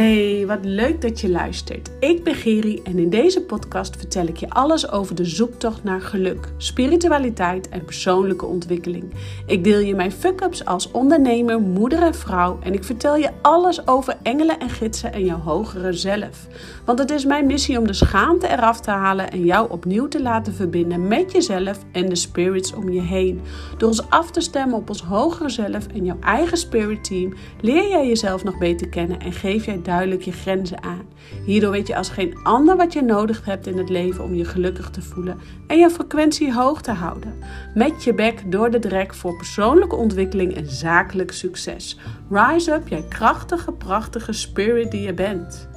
Hey, wat leuk dat je luistert. Ik ben Geri en in deze podcast vertel ik je alles over de zoektocht naar geluk, spiritualiteit en persoonlijke ontwikkeling. Ik deel je mijn fuck-ups als ondernemer, moeder en vrouw en ik vertel je alles over engelen en gidsen en jouw hogere zelf. Want het is mijn missie om de schaamte eraf te halen en jou opnieuw te laten verbinden met jezelf en de spirits om je heen. Door ons af te stemmen op ons hogere zelf en jouw eigen spirit team leer jij jezelf nog beter kennen en geef jij duidelijk je grenzen aan. Hierdoor weet je als geen ander wat je nodig hebt in het leven om je gelukkig te voelen en je frequentie hoog te houden. Met je bek door de drek voor persoonlijke ontwikkeling en zakelijk succes. Rise up, jij krachtige, prachtige spirit die je bent.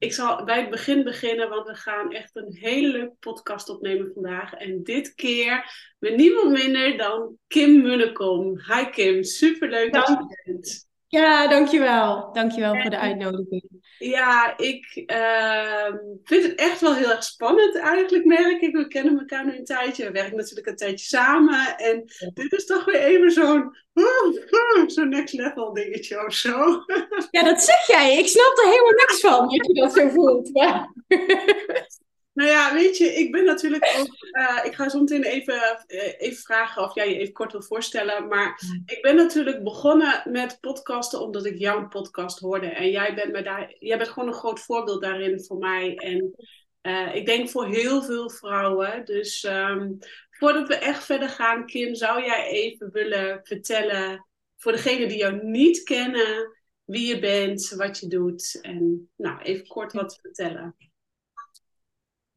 Ik zal bij het begin beginnen, want we gaan echt een hele leuke podcast opnemen vandaag. En dit keer met niemand minder dan Kim Munnekom. Hi Kim, superleuk dat je bent. Ja, dankjewel. Dankjewel en, voor de uitnodiging. Ja, ik uh, vind het echt wel heel erg spannend eigenlijk, merk ik. We kennen elkaar nu een tijdje. We werken natuurlijk een tijdje samen. En dit is toch weer even zo'n zo'n next level dingetje of zo. Ja, dat zeg jij. Ik snap er helemaal niks van, dat je dat zo voelt. Maar... Nou ja, weet je, ik ben natuurlijk ook. Uh, ik ga zo meteen even, uh, even vragen of jij je even kort wil voorstellen. Maar ik ben natuurlijk begonnen met podcasten omdat ik jouw podcast hoorde. En jij bent, me daar, jij bent gewoon een groot voorbeeld daarin voor mij. En uh, ik denk voor heel veel vrouwen. Dus um, voordat we echt verder gaan, Kim, zou jij even willen vertellen voor degenen die jou niet kennen, wie je bent, wat je doet. En nou, even kort wat vertellen.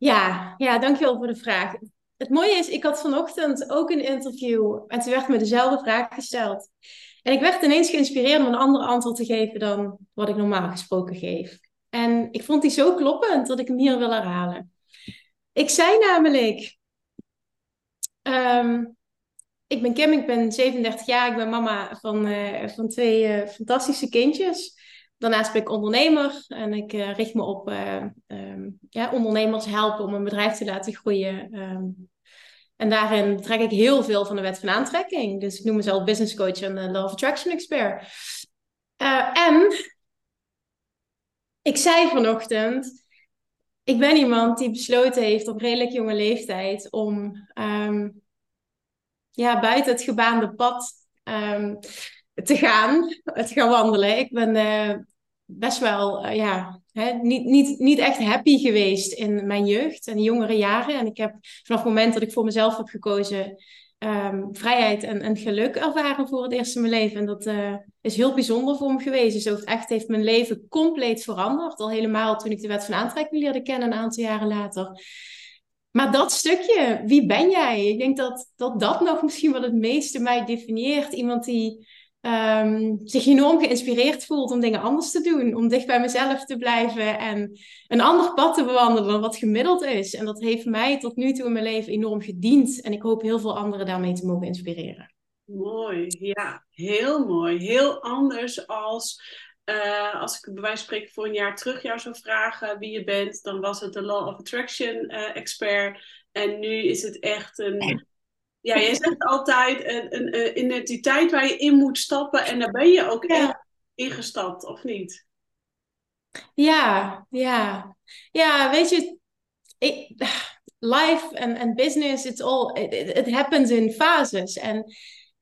Ja, ja, dankjewel voor de vraag. Het mooie is, ik had vanochtend ook een interview en toen werd me dezelfde vraag gesteld. En ik werd ineens geïnspireerd om een ander antwoord te geven dan wat ik normaal gesproken geef. En ik vond die zo kloppend dat ik hem hier wil herhalen. Ik zei namelijk, um, ik ben Kim, ik ben 37 jaar, ik ben mama van, uh, van twee uh, fantastische kindjes. Daarnaast ben ik ondernemer en ik uh, richt me op uh, um, ja, ondernemers helpen om een bedrijf te laten groeien. Um, en daarin trek ik heel veel van de wet van aantrekking. Dus ik noem mezelf business coach en uh, law of attraction expert. en ik zei vanochtend, ik ben iemand die besloten heeft op redelijk jonge leeftijd om um, ja, buiten het gebaande pad te gaan, te gaan wandelen. Ik ben best wel, uh, ja, hè, niet, niet, niet echt happy geweest in mijn jeugd en jongere jaren. En ik heb vanaf het moment dat ik voor mezelf heb gekozen, um, vrijheid en, en geluk ervaren voor het eerst in mijn leven. En dat uh, is heel bijzonder voor me geweest. Dus echt heeft mijn leven compleet veranderd. Al helemaal toen ik de wet van aantrekking leerde kennen een aantal jaren later. Maar dat stukje, wie ben jij? Ik denk dat dat, dat nog misschien wel het meeste mij definieert. Iemand die um, zich enorm geïnspireerd voelt om dingen anders te doen. Om dicht bij mezelf te blijven en een ander pad te bewandelen dan wat gemiddeld is. En dat heeft mij tot nu toe in mijn leven enorm gediend. En ik hoop heel veel anderen daarmee te mogen inspireren. Mooi, ja, heel mooi. Heel anders als uh, als ik bij wijze van spreken voor een jaar terug jou zou vragen wie je bent, dan was het de Law of Attraction uh, expert. En nu is het echt een ja, je zegt altijd een, een, een, identiteit waar je in moet stappen en daar ben je ook ja. ingestapt, of niet? Ja, ja. Ja, weet je, ik, life en business, it's all, it, it, happens in fases. En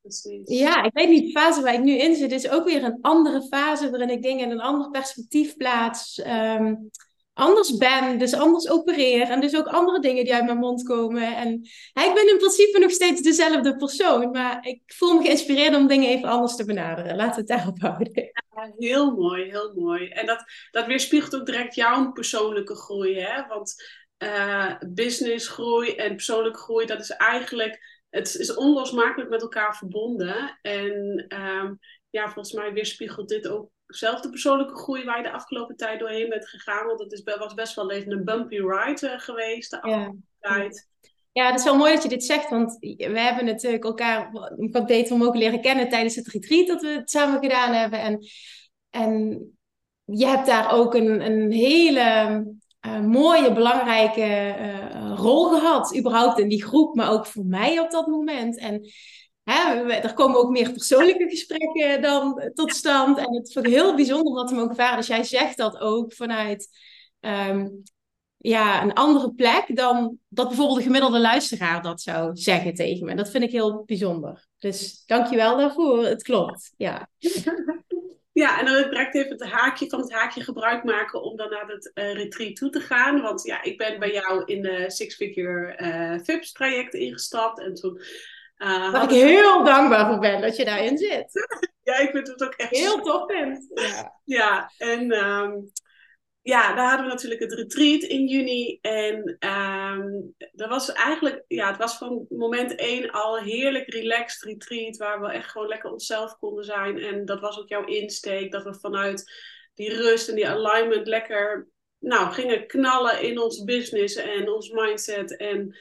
Precies. ja, ik weet niet, de fase waar ik nu in zit is ook weer een andere fase waarin ik dingen in een ander perspectief plaats. Um, anders ben, dus anders opereer. En dus ook andere dingen die uit mijn mond komen. En ik ben in principe nog steeds dezelfde persoon. Maar ik voel me geïnspireerd om dingen even anders te benaderen. We het daarop houden. Heel mooi, heel mooi. En dat, dat weerspiegelt ook direct jouw persoonlijke groei. Hè? Want uh, businessgroei en persoonlijke groei, dat is eigenlijk... Het is onlosmakelijk met elkaar verbonden. En um, ja, volgens mij weerspiegelt dit ook zelf de persoonlijke groei waar je de afgelopen tijd doorheen bent gegaan? Want het is, was best wel even een bumpy ride uh, geweest de afgelopen ja. tijd. Ja, het is wel mooi dat je dit zegt, want we hebben natuurlijk elkaar wat beter mogen leren kennen tijdens het retreat dat we het samen gedaan hebben. En, en je hebt daar ook een, een hele uh, mooie, belangrijke uh, rol gehad, überhaupt in die groep, maar ook voor mij op dat moment. En hè, er komen ook meer persoonlijke gesprekken dan tot stand. En het vond ik heel bijzonder om dat te mogen. Dus jij zegt dat ook vanuit ehm, ja, een andere plek dan dat bijvoorbeeld de gemiddelde luisteraar dat zou zeggen tegen me. Dat vind ik heel bijzonder. Dus dankjewel daarvoor. Het klopt. Ja. Ja, en dan direct even het haakje van het haakje gebruik maken om dan naar het uh, retreat toe te gaan. Want ja, ik ben bij jou in de Six Figure uh, FIPS traject ingestapt. En toen. Uh, Waar ik heel dankbaar voor ben dat je daarin zit. ja, ik vind het ook echt heel tof. Ja. ja, en um, ja, daar hadden we natuurlijk het retreat in juni. En um, dat was eigenlijk, ja, het was van moment één al heerlijk relaxed retreat. Waar we echt gewoon lekker onszelf konden zijn. En dat was ook jouw insteek. Dat we vanuit die rust en die alignment lekker nou, gingen knallen in ons business en ons mindset. En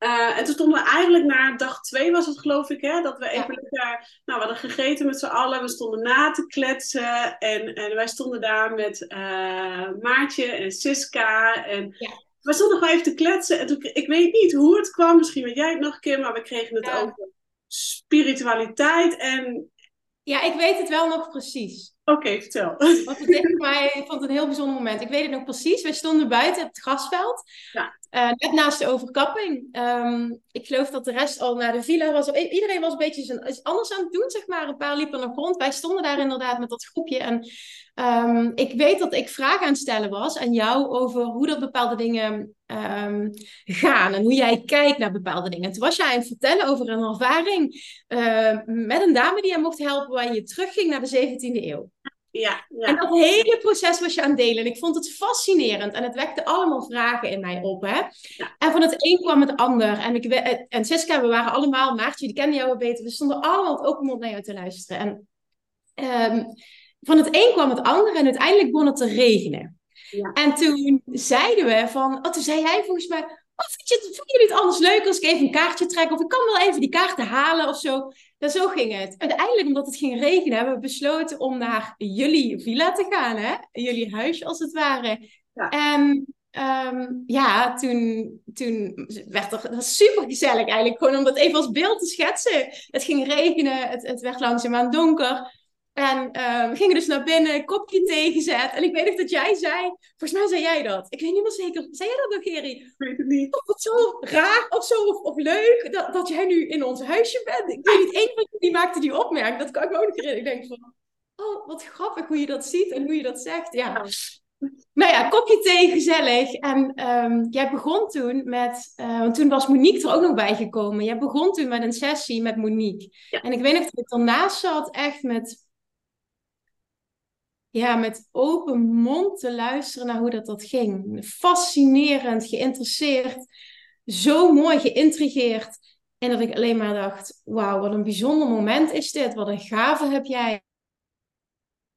uh, en toen stonden we eigenlijk na dag twee, was het geloof ik, hè, dat we even lekker, nou, we hadden gegeten met z'n allen, we stonden na te kletsen en, en wij stonden daar met uh, Maartje en Siska en ja. we stonden gewoon even te kletsen en toen, ik weet niet hoe het kwam, misschien weet jij het nog een keer, maar we kregen het ja. over spiritualiteit en... Ja, ik weet het wel nog precies. Oké, vertel. Want het tegen mij, ik vond het een heel bijzonder moment. Ik weet het nog precies. Wij stonden buiten op het grasveld. Ja. Uh, net naast de overkapping. Um, ik geloof dat de rest al naar de villa was. Iedereen was een beetje zijn, anders aan het doen, zeg maar. Een paar liepen nog rond. Wij stonden daar inderdaad met dat groepje. En um, ik weet dat ik vragen aan het stellen was aan jou over hoe dat bepaalde dingen um, gaan. En hoe jij kijkt naar bepaalde dingen. En toen was jij aan het vertellen over een ervaring uh, met een dame die jij mocht helpen. Waar je terugging naar de 17e eeuw. Ja, ja. En dat hele proces was je aan het delen. En ik vond het fascinerend. En het wekte allemaal vragen in mij op. Hè? Ja. En van het een kwam het ander. En, ik, en Siska, we waren allemaal, Maartje, die kende jou wel beter. We stonden allemaal op open mond naar jou te luisteren. En um, van het een kwam het ander. En uiteindelijk begon het te regenen. Ja. En toen zeiden we van... Oh, toen zei jij volgens mij... Oh, vind je, jullie het anders leuk als ik even een kaartje trek? Of ik kan wel even die kaarten halen of zo. Ja, zo ging het. Uiteindelijk, omdat het ging regenen, hebben we besloten om naar jullie villa te gaan. Hè? Jullie huis, als het ware. Ja. En um, ja, toen, toen werd er, was super gezellig eigenlijk. Gewoon om dat even als beeld te schetsen. Het ging regenen, het, het werd langzaamaan donker. En uh, we gingen dus naar binnen, kopje thee gezet. En ik weet nog dat jij zei, volgens mij zei jij dat. Ik weet niet meer zeker. Zei jij dat nog, Gerry? Ik weet het niet. Of wat zo raar of zo, of, of leuk, dat, dat jij nu in ons huisje bent. Ik weet niet, één van jullie maakte die opmerking. Dat kan ik me ook nog herinneren. Ik denk van, oh, wat grappig hoe je dat ziet en hoe je dat zegt. Ja. Nou ja, kopje thee, gezellig. En um, jij begon toen met, uh, want toen was Monique er ook nog bij gekomen. Jij begon toen met een sessie met Monique. Ja. En ik weet nog dat ik ernaast zat, echt met ja, met open mond te luisteren naar hoe dat, dat ging. Fascinerend, geïnteresseerd, zo mooi geïntrigeerd. En dat ik alleen maar dacht, wauw, wat een bijzonder moment is dit. Wat een gave heb jij.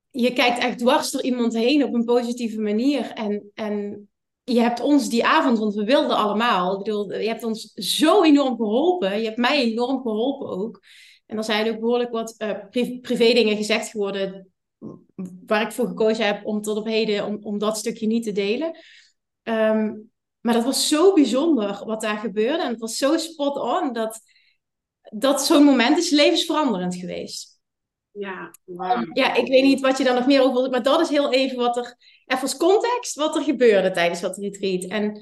Je kijkt echt dwars door iemand heen op een positieve manier. En, en je hebt ons die avond, want we wilden allemaal. Ik bedoel, je hebt ons zo enorm geholpen. Je hebt mij enorm geholpen ook. En er zijn ook behoorlijk wat uh, privé dingen gezegd geworden waar ik voor gekozen heb om tot op heden om, om dat stukje niet te delen. Ehm, maar dat was zo bijzonder wat daar gebeurde. En het was zo spot on dat, dat zo'n moment is levensveranderend geweest. Ja, ja, ik weet niet wat je daar nog meer over wilt, maar dat is heel even wat er, even als context, wat er gebeurde tijdens dat retreat. En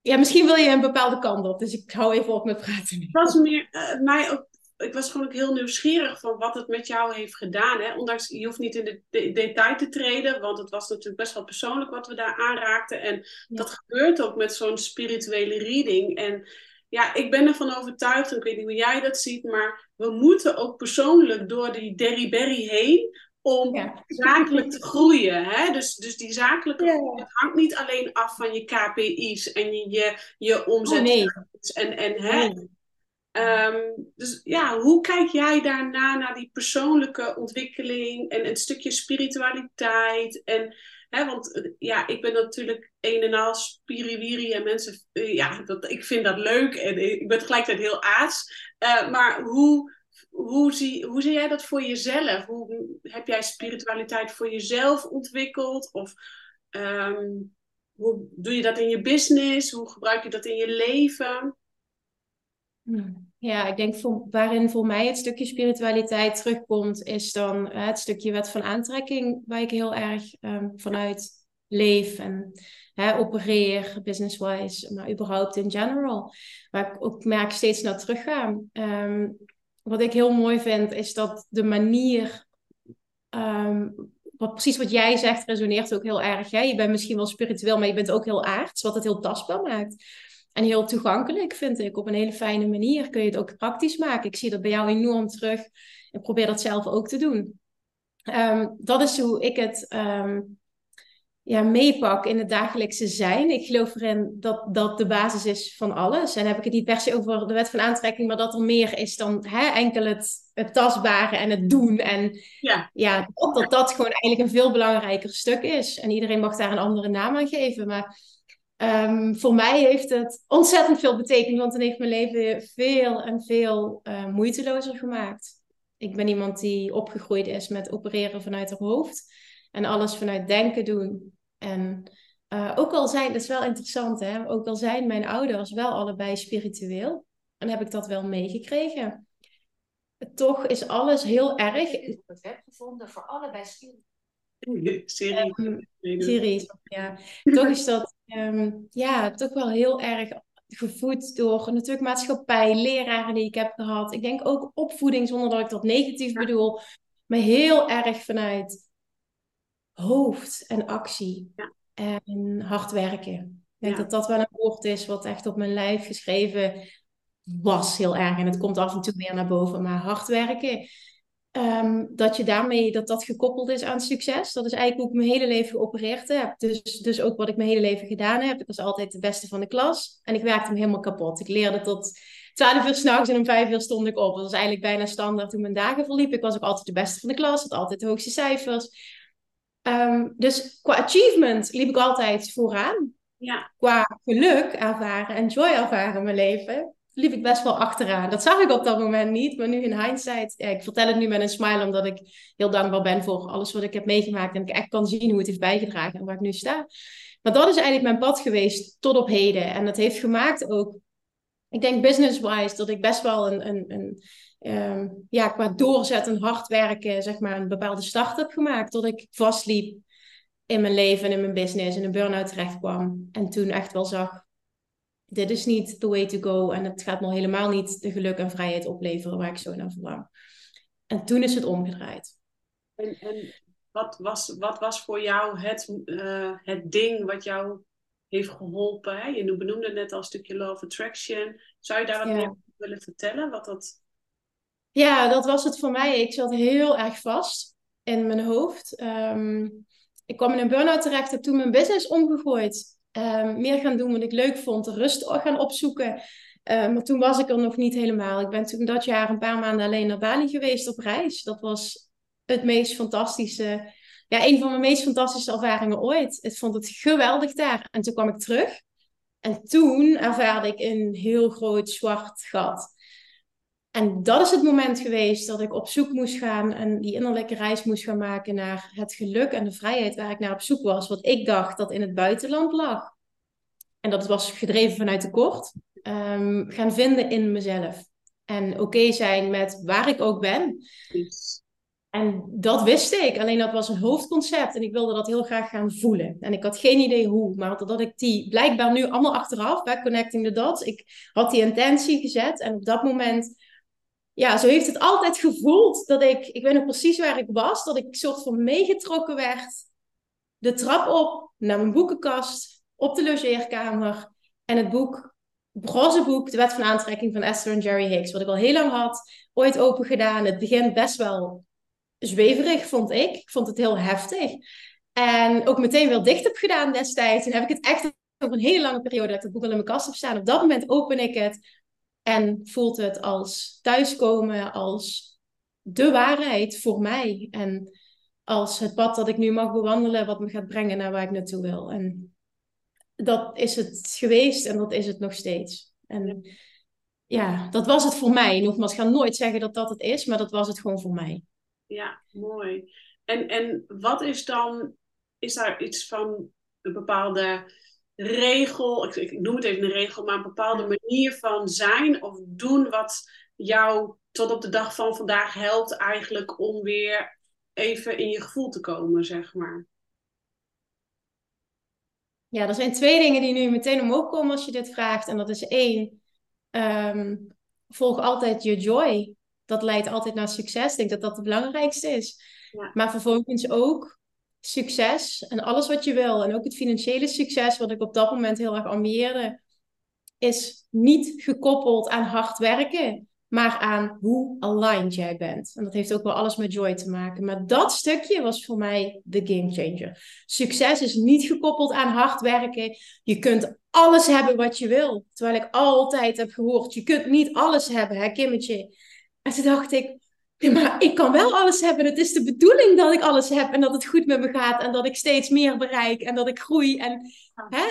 ja, misschien wil je een bepaalde kant op, dus ik hou even op met praten. Het was meer, uh, mij ook ik was gewoon ook heel nieuwsgierig van wat het met jou heeft gedaan. Hè? Ondanks, je hoeft niet in de, de detail te treden, want het was natuurlijk best wel persoonlijk wat we daar aanraakten. En dat gebeurt ook met zo'n spirituele reading. En ja, ik ben ervan overtuigd, en ik weet niet hoe jij dat ziet, maar we moeten ook persoonlijk door die derryberry heen om zakelijk te groeien. Hè? Dus, dus die zakelijke ja. groei hangt niet alleen af van je KPI's en je, je, je omzet. Oh, nee. En, en hè, Um, dus ja, hoe kijk jij daarna naar die persoonlijke ontwikkeling en een stukje spiritualiteit? En, hè, want eh, ja, ik ben natuurlijk een en al spiriwiri en mensen, uh, ja, dat, ik vind dat leuk en ik ben tegelijkertijd heel aas. Uh, maar hoe, hoe, zie, hoe zie jij dat voor jezelf? Hoe heb jij spiritualiteit voor jezelf ontwikkeld? Of um, hoe doe je dat in je business? Hoe gebruik je dat in je leven? Hmm. Ja, ik denk voor, waarin voor mij het stukje spiritualiteit terugkomt, is dan uh, het stukje wet van aantrekking, waar ik heel erg um, vanuit leef en opereer, business-wise, maar überhaupt in general. Waar ik ook merk steeds naar teruggaan. Um, wat ik heel mooi vind, is dat de manier um, wat, precies wat jij zegt resoneert ook heel erg. Hè? Je bent misschien wel spiritueel, maar je bent ook heel aards, wat het heel tastbaar maakt. En heel toegankelijk vind ik. Op een hele fijne manier kun je het ook praktisch maken. Ik zie dat bij jou enorm terug. Ik probeer dat zelf ook te doen. Um, dat is hoe ik het um, ja, meepak in het dagelijkse zijn. Ik geloof erin dat dat de basis is van alles. En heb ik het niet per se over de wet van aantrekking, maar dat er meer is dan hè, enkel het, het tastbare en het doen. En ja, ja dat, dat dat gewoon eigenlijk een veel belangrijker stuk is. En iedereen mag daar een andere naam aan geven. Maar um, voor mij heeft het ontzettend veel betekend, want het heeft mijn leven veel en veel uh, moeitelozer gemaakt. Ik ben iemand die opgegroeid is met opereren vanuit haar hoofd. En alles vanuit denken doen. En uh, ook al zijn, dat is wel interessant hè, ook al zijn mijn ouders wel allebei spiritueel, dan heb ik dat wel meegekregen. Toch is alles heel erg. Ik heb gevonden voor allebei series. Um, series, ja. toch is dat um, ja, toch wel heel erg gevoed door natuurlijk maatschappij, leraren die ik heb gehad. Ik denk ook opvoeding, zonder dat ik dat negatief bedoel, maar heel erg vanuit hoofd en actie en hard werken. Ik denk dat dat wel een woord is wat echt op mijn lijf geschreven was heel erg. En het komt af en toe meer naar boven. Maar hard werken, um, dat je daarmee, dat dat gekoppeld is aan succes. Dat is eigenlijk hoe ik mijn hele leven geopereerd heb. Dus, dus ook wat ik mijn hele leven gedaan heb. Ik was altijd de beste van de klas. En ik werkte me helemaal kapot. Ik leerde tot 12 uur s'nachts en om 5 uur stond ik op. Dat was eigenlijk bijna standaard toen mijn dagen verliepen. Ik was ook altijd de beste van de klas. Had altijd de hoogste cijfers. Um, dus qua achievement liep ik altijd vooraan. Ja. Qua geluk ervaren en joy ervaren in mijn leven liep ik best wel achteraan. Dat zag ik op dat moment niet, maar nu in hindsight, ik vertel het nu met een smile omdat ik heel dankbaar ben voor alles wat ik heb meegemaakt en ik echt kan zien hoe het heeft bijgedragen en waar ik nu sta. Maar dat is eigenlijk mijn pad geweest tot op heden en dat heeft gemaakt ook, ik denk business-wise, dat ik best wel een, een, een um, ja, qua doorzetten, hard werken, zeg maar, een bepaalde start heb gemaakt. Tot ik vastliep in mijn leven en in mijn business en een burn-out terecht kwam. En toen echt wel zag, dit is niet the way to go. En het gaat me helemaal niet de geluk en vrijheid opleveren waar ik zo naar verlang. En toen is het omgedraaid. En, en wat, was, wat was voor jou het, uh, het ding wat jou heeft geholpen? Hè? Je benoemde net al een stukje of Attraction. Zou je daar wat ja. meer over willen vertellen? Wat dat ja, dat was het voor mij. Ik zat heel erg vast in mijn hoofd. Um, ik kwam in een burn-out terecht, heb toen mijn business omgegooid. Um, meer gaan doen wat ik leuk vond, rust gaan opzoeken. Um, maar toen was ik er nog niet helemaal. Ik ben toen dat jaar een paar maanden alleen naar Bali geweest op reis. Dat was het meest fantastische, ja, een van mijn meest fantastische ervaringen ooit. Ik vond het geweldig daar. En toen kwam ik terug. En toen ervaarde ik een heel groot zwart gat. En dat is het moment geweest dat ik op zoek moest gaan en die innerlijke reis moest gaan maken naar het geluk en de vrijheid waar ik naar op zoek was. Wat ik dacht dat in het buitenland lag. En dat was gedreven vanuit tekort. Um, gaan vinden in mezelf. En oké zijn met waar ik ook ben. En dat wist ik. Alleen dat was een hoofdconcept. En ik wilde dat heel graag gaan voelen. En ik had geen idee hoe. Maar dat ik die blijkbaar nu allemaal achteraf, bij Connecting the Dots. Ik had die intentie gezet. En op dat moment ja, zo heeft het altijd gevoeld dat ik, ik weet nog precies waar ik was, dat ik soort van meegetrokken werd. De trap op, naar mijn boekenkast, op de logeerkamer. En het boek, het boek, De Wet van Aantrekking van Esther en Jerry Hicks, wat ik al heel lang had, ooit open gedaan. Het begint best wel zweverig, vond ik. Ik vond het heel heftig. En ook meteen wel dicht heb gedaan destijds. En heb ik het echt over een hele lange periode dat ik het boek al in mijn kast heb staan. Op dat moment open ik het. En voelt het als thuiskomen, als de waarheid voor mij. En als het pad dat ik nu mag bewandelen, wat me gaat brengen naar waar ik naartoe wil. En dat is het geweest en dat is het nog steeds. En ja, dat was het voor mij. Nogmaals, ik ga nooit zeggen dat dat het is, maar dat was het gewoon voor mij. Ja, mooi. En, en wat is dan, is daar iets van een bepaalde regel, ik, ik, noem het even een regel, maar een bepaalde manier van zijn of doen wat jou tot op de dag van vandaag helpt eigenlijk om weer even in je gevoel te komen, zeg maar. Ja, er zijn twee dingen die nu meteen omhoog komen als je dit vraagt. En dat is één, ehm, volg altijd je joy. Dat leidt altijd naar succes. Ik denk dat dat het belangrijkste is. Ja. Maar vervolgens ook succes en alles wat je wil. En ook het financiële succes, wat ik op dat moment heel erg ambieerde, is niet gekoppeld aan hard werken maar aan hoe aligned jij bent. En dat heeft ook wel alles met joy te maken. Maar dat stukje was voor mij de game changer. Succes is niet gekoppeld aan hard werken. Je kunt alles hebben wat je wil. Terwijl ik altijd heb gehoord, je kunt niet alles hebben, hè Kimmetje? En toen dacht ik, nee, maar ik kan wel alles hebben. Het is de bedoeling dat ik alles heb en dat het goed met me gaat en dat ik steeds meer bereik en dat ik groei. En hè,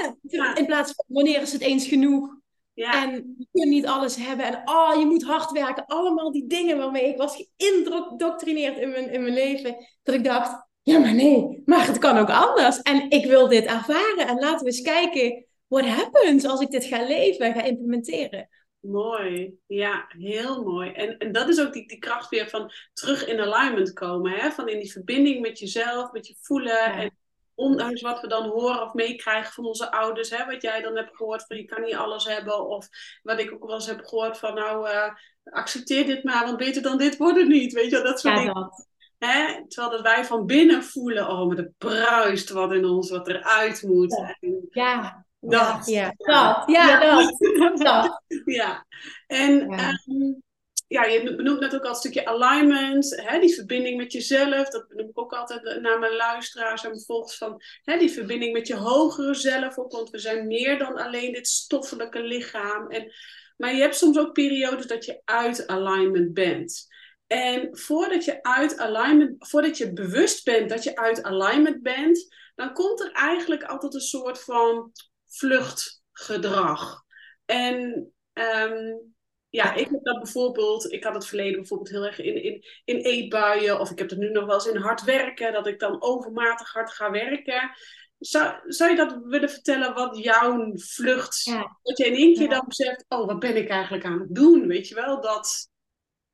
in plaats van wanneer is het eens genoeg? Ja. En je kunt niet alles hebben. En oh, je moet hard werken. Allemaal die dingen waarmee ik was geïndoctrineerd in mijn, in mijn leven. Dat ik dacht, ja maar nee, maar het kan ook anders. En ik wil dit ervaren. En laten we eens kijken, what happens als ik dit ga leven en ga implementeren. Mooi, ja, heel mooi. En, en dat is ook die, die kracht weer van terug in alignment komen. Hè? Van in die verbinding met jezelf, met je voelen. En ondanks wat we dan horen of meekrijgen van onze ouders, hè, wat jij dan hebt gehoord van je kan niet alles hebben, of wat ik ook wel eens heb gehoord van nou uh, accepteer dit maar, want beter dan dit wordt het niet, weet je, dat soort ja, dingen. Hè? Terwijl dat wij van binnen voelen, oh, met de bruist wat in ons, wat eruit moet. Ja. Dat. Ja, dat. Ja, dat. dat. ja. En um, ja, je benoemt net ook al een stukje alignment, hè, die verbinding met jezelf. Dat benoem ik ook altijd naar mijn luisteraars en volgens van hè, die verbinding met je hogere zelf ook. Want we zijn meer dan alleen dit stoffelijke lichaam. En, maar je hebt soms ook periodes dat je uit alignment bent. En voordat je uit alignment, voordat je bewust bent dat je uit alignment bent, dan komt er eigenlijk altijd een soort van vluchtgedrag. En um, ja, ik heb dat bijvoorbeeld, ik had het verleden bijvoorbeeld heel erg in, in, in eetbuien, of ik heb het nu nog wel eens in hard werken, dat ik dan overmatig hard ga werken. Zou, zou je dat willen vertellen, wat jouw vlucht, ja. dat je in één keer dan beseft, oh, wat ben ik eigenlijk aan het doen, weet je wel, dat...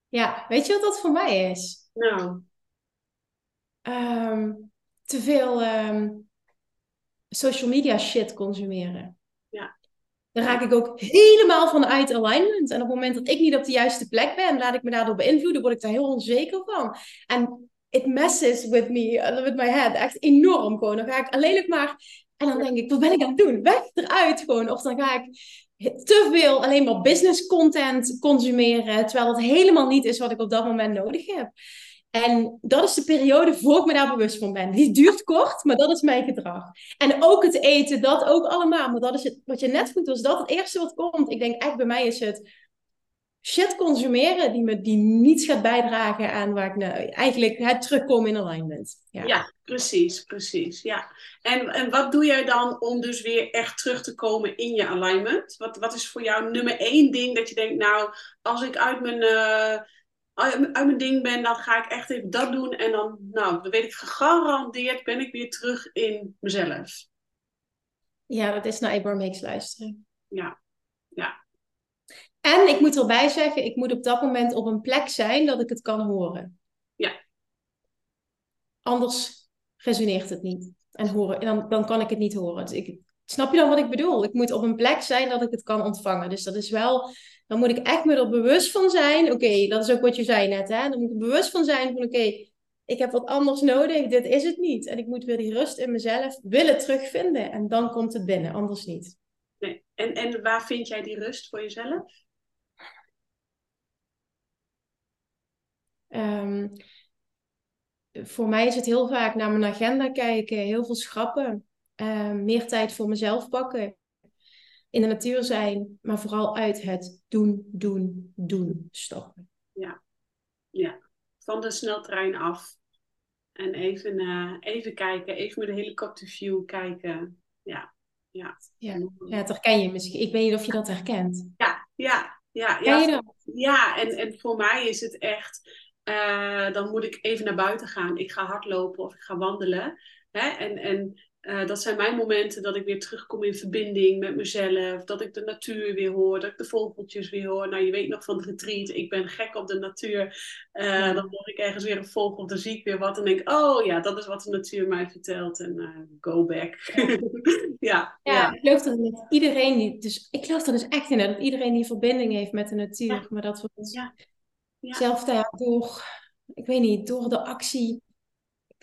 Ja, weet je wat dat voor mij is? Nou? Um, te veel um, social media shit consumeren. Dan raak ik ook helemaal vanuit alignment. En op het moment dat ik niet op de juiste plek ben, laat ik me daardoor beïnvloeden, word ik daar heel onzeker van. En it messes with me, uh, with my head. Echt enorm gewoon. Dan ga ik alleen maar... En dan denk ik, wat ben ik aan het doen? Weg eruit gewoon. Of dan ga ik te veel alleen maar business content consumeren, terwijl het helemaal niet is wat ik op dat moment nodig heb. En dat is de periode voor ik me daar bewust van ben. Die duurt kort, maar dat is mijn gedrag. En ook het eten, dat ook allemaal. Maar dat is het, wat je net vroeg, was dat het eerste wat komt. Ik denk echt bij mij is het shit consumeren die me die niets gaat bijdragen aan waar ik nou eigenlijk het terugkom in alignment. Ja. ja, precies, precies. Ja. En, en wat doe jij dan om dus weer echt terug te komen in je alignment? Wat, wat is voor jou nummer één ding dat je denkt, nou, als ik uit mijn... Uh, uit mijn ding ben, dan ga ik echt even dat doen. En dan, nou, dan weet ik gegarandeerd, ben ik weer terug in mezelf. Ja, dat is naar Abraham Hicks luisteren. Ja, ja. En ik moet erbij zeggen, ik moet op dat moment op een plek zijn dat ik het kan horen. Ja. Anders resoneert het niet. En, horen, en dan, dan kan ik het niet horen. Dus ik, snap je dan wat ik bedoel? Ik moet op een plek zijn dat ik het kan ontvangen. Dus dat is wel dan moet ik echt me er bewust van zijn. Oké, dat is ook wat je zei net. Hè? Dan moet ik bewust van zijn van oké, ik heb wat anders nodig. Dit is het niet. En ik moet weer die rust in mezelf willen terugvinden. En dan komt het binnen, anders niet. Nee. En, en waar vind jij die rust voor jezelf? Um, voor mij is het heel vaak naar mijn agenda kijken, heel veel schrappen, um, meer tijd voor mezelf pakken in de natuur zijn, maar vooral uit het doen, doen, doen stoppen. Ja, ja. van de sneltrein af. En even, uh, even kijken, even met de helikopterview kijken. Ja, ja. Ja, ja dat herken je misschien. Ik weet niet of je dat herkent. Ja, ja, ja. ja, je dat? ja en, en voor mij is het echt, uh, dan moet ik even naar buiten gaan. Ik ga hardlopen of ik ga wandelen. Hè? En, en eh, dat zijn mijn momenten dat ik weer terugkom in verbinding met mezelf. Dat ik de natuur weer hoor, dat ik de vogeltjes weer hoor. Nou, je weet nog van het retreat, ik ben gek op de natuur. Uh, Dan hoor ik ergens weer een vogel, dan zie ik weer wat en denk oh ja, dat is wat de natuur mij vertelt. En uh, go back. Ja. ja, ja, ik geloof dat met iedereen die, dus ik geloof er dus echt in dat iedereen die verbinding heeft met de natuur. Maar dat we ons zelf daardoor, ik weet niet, door de actie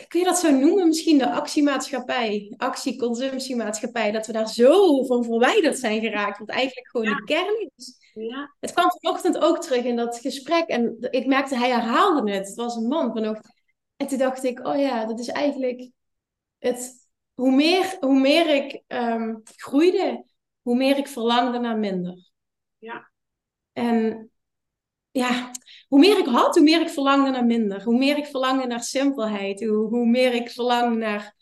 kun je dat zo noemen? Misschien de actiemaatschappij, actieconsumptiemaatschappij, dat we daar zo van verwijderd zijn geraakt, wat eigenlijk gewoon de kern is. Ja. Het kwam vanochtend ook terug in dat gesprek en ik merkte, hij herhaalde het. Het was een man vanochtend. En toen dacht ik, oh ja, dat is eigenlijk het. Hoe meer, hoe meer ik um, groeide, hoe meer ik verlangde naar minder. Ja. En ja, hoe meer ik had, hoe meer ik verlangde naar minder. Hoe meer ik verlangde naar simpelheid. Hoe, hoe meer ik verlangde naar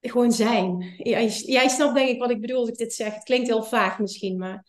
gewoon zijn. Jij, jij snapt denk ik wat ik bedoel als ik dit zeg. Het klinkt heel vaag misschien, maar...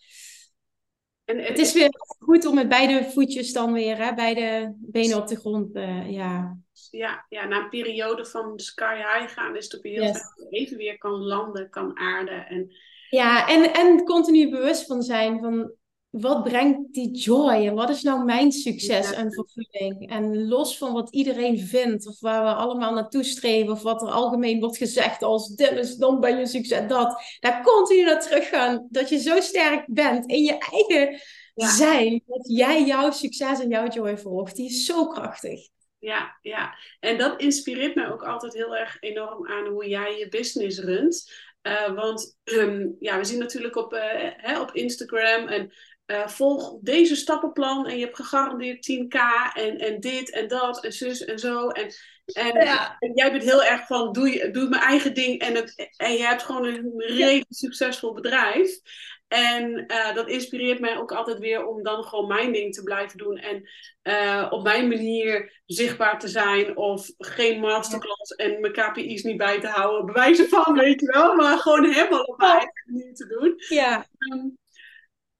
En, het is weer goed om met beide voetjes dan weer, hè, beide benen op de grond, uh, ja. Ja, ja, na een periode van sky high gaan is het ook heel yes. even weer kan landen, kan aarden. En... Ja, en, en continu bewust van zijn van wat brengt die joy en wat is nou mijn succes en vervulling? En los van wat iedereen vindt of waar we allemaal naartoe streven of wat er algemeen wordt gezegd als Dennis, dan ben je succes, dat. Daar continu naar teruggaan, dat je zo sterk bent in je eigen zijn, dat jij jouw succes en jouw joy volgt. Die is zo krachtig. Ja, ja, en dat inspireert mij ook altijd heel erg enorm aan hoe jij je business runt. Uh, want um, ja, we zien natuurlijk op, uh, hè, op Instagram en uh, volg deze stappenplan en je hebt gegarandeerd 10k en, en dit en dat en zus en zo. En, en, en jij bent heel erg van, doe, je, doe mijn eigen ding en, het, en je hebt gewoon een redelijk succesvol bedrijf. En uh, dat inspireert mij ook altijd weer om dan gewoon mijn ding te blijven doen. En uh, op mijn manier zichtbaar te zijn. Of geen masterclass en mijn KPI's niet bij te houden. Bewijzen van, weet je wel. Maar gewoon helemaal op mijn manier te doen. Ja. Um,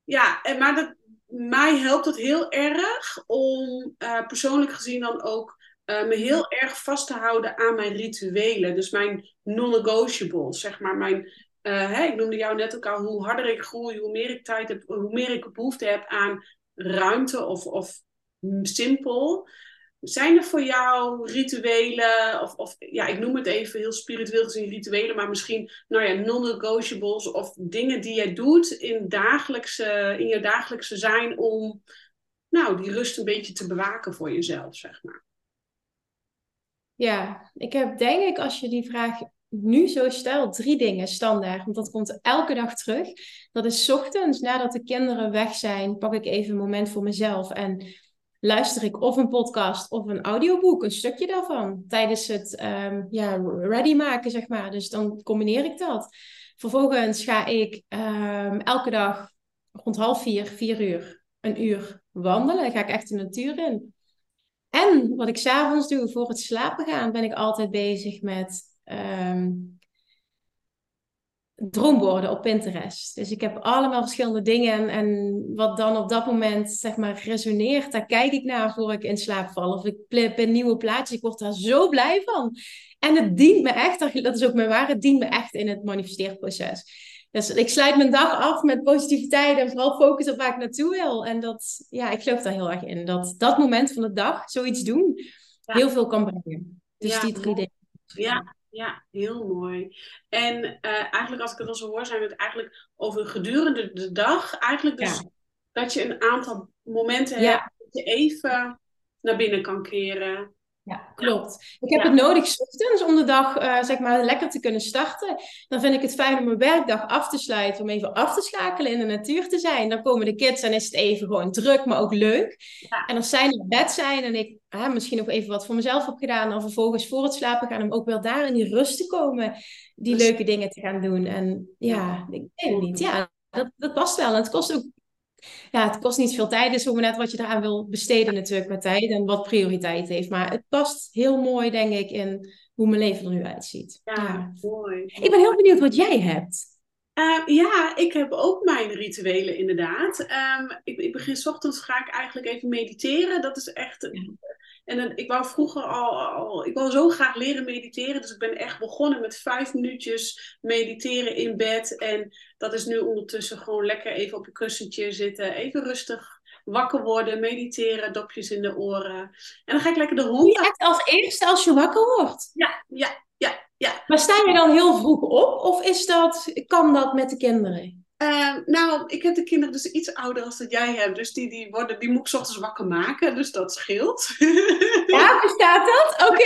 ja, en, maar dat, mij helpt het heel erg om uh, persoonlijk gezien dan ook uh, me heel erg vast te houden aan mijn rituelen. Dus mijn non-negotiables, zeg maar. Mijn, hè, ik noemde jou net ook al, hoe harder ik groei, hoe meer ik tijd heb, hoe meer ik behoefte heb aan ruimte of, of simpel. Zijn er voor jou rituelen, of, of ja, ik noem het even heel spiritueel gezien rituelen, maar misschien nou ja, non-negotiables of dingen die jij doet in, dagelijkse, in je dagelijkse zijn om nou, die rust een beetje te bewaken voor jezelf, zeg maar? Ja, ik heb denk ik als je die vraag nu zo stelt, drie dingen standaard. Want dat komt elke dag terug. Dat is ochtends, nadat de kinderen weg zijn, pak ik even een moment voor mezelf en luister ik of een podcast of een audioboek, een stukje daarvan, tijdens het um, ja, ready maken, zeg maar. Dus dan combineer ik dat. Vervolgens ga ik um, elke dag rond half vier, vier uur, een uur wandelen. Dan ga ik echt de natuur in. En wat ik s'avonds doe voor het slapen gaan, ben ik altijd bezig met um, droomborden op Pinterest. Dus ik heb allemaal verschillende dingen en, wat dan op dat moment zeg maar resoneert, daar kijk ik naar voor ik in slaap val. Of ik plip een nieuwe plaatje, ik word daar zo blij van. En het dient me echt, dat is ook mijn waarheid, het dient me echt in het manifesteerproces. Dus ik sluit mijn dag af met positiviteit en vooral focus op waar ik naartoe wil. En dat, ja, ik geloof daar heel erg in. Dat dat moment van de dag, zoiets doen, heel veel kan brengen. Dus die drie dingen. Ja, ja, heel mooi. En uh, eigenlijk als ik het al zo hoor, zijn we het eigenlijk over gedurende de dag. Eigenlijk dus dat je een aantal momenten hebt dat je even naar binnen kan keren. Ja, klopt. Ik heb het nodig ochtends om de dag uh, zeg maar lekker te kunnen starten. Dan vind ik het fijn om mijn werkdag af te sluiten, om even af te schakelen in de natuur te zijn. Dan komen de kids en is het even gewoon druk, maar ook leuk. En als zij in bed zijn en ik uh, misschien nog even wat voor mezelf heb gedaan, dan vervolgens voor het slapen gaan, om ook wel daar in die rust te komen, die leuke dingen te gaan doen. En ja, ik weet het niet. Ja, dat, dat past wel. En het kost ook ja, het kost niet veel tijd. Het is ook net wat je eraan wil besteden natuurlijk met tijd en wat prioriteit heeft. Maar het past heel mooi, denk ik, in hoe mijn leven er nu uitziet. Ja, mooi. Ik ben heel benieuwd wat jij hebt. Uh, ja, ik heb ook mijn rituelen inderdaad. Um, ik, ik begin s ochtends ga ik eigenlijk even mediteren. Dat is echt En dan, ik wou vroeger al, al, ik wou zo graag leren mediteren. Dus ik ben echt begonnen met vijf minuutjes mediteren in bed. En dat is nu ondertussen gewoon lekker even op je kussentje zitten. Even rustig wakker worden, mediteren, dopjes in de oren. En dan ga ik lekker de hond... Echt als eerste als je wakker wordt? Ja, ja, ja, ja. Maar sta je dan heel vroeg op? Of is dat, kan dat met de kinderen? Uh, nou, ik heb de kinderen dus iets ouder als dat jij hebt. Dus die, die, worden, die moet ik s ochtends wakker maken. Dus dat scheelt. Ja, bestaat dat? Oké.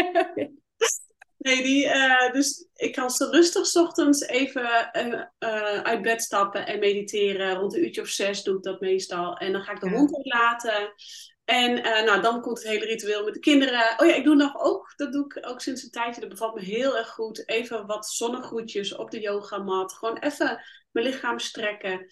Okay. Nee, die, uh, dus ik kan ze rustig ochtends even uh, uh, uit bed stappen en mediteren. Rond een uurtje of zes doe ik dat meestal. En dan ga ik de ja. hond uitlaten. En nou, dan komt het hele ritueel met de kinderen. Oh ja, ik doe nog ook, dat doe ik ook sinds een tijdje. Dat bevalt me heel erg goed. Even wat zonnegroetjes op de yogamat. Gewoon even mijn lichaam strekken.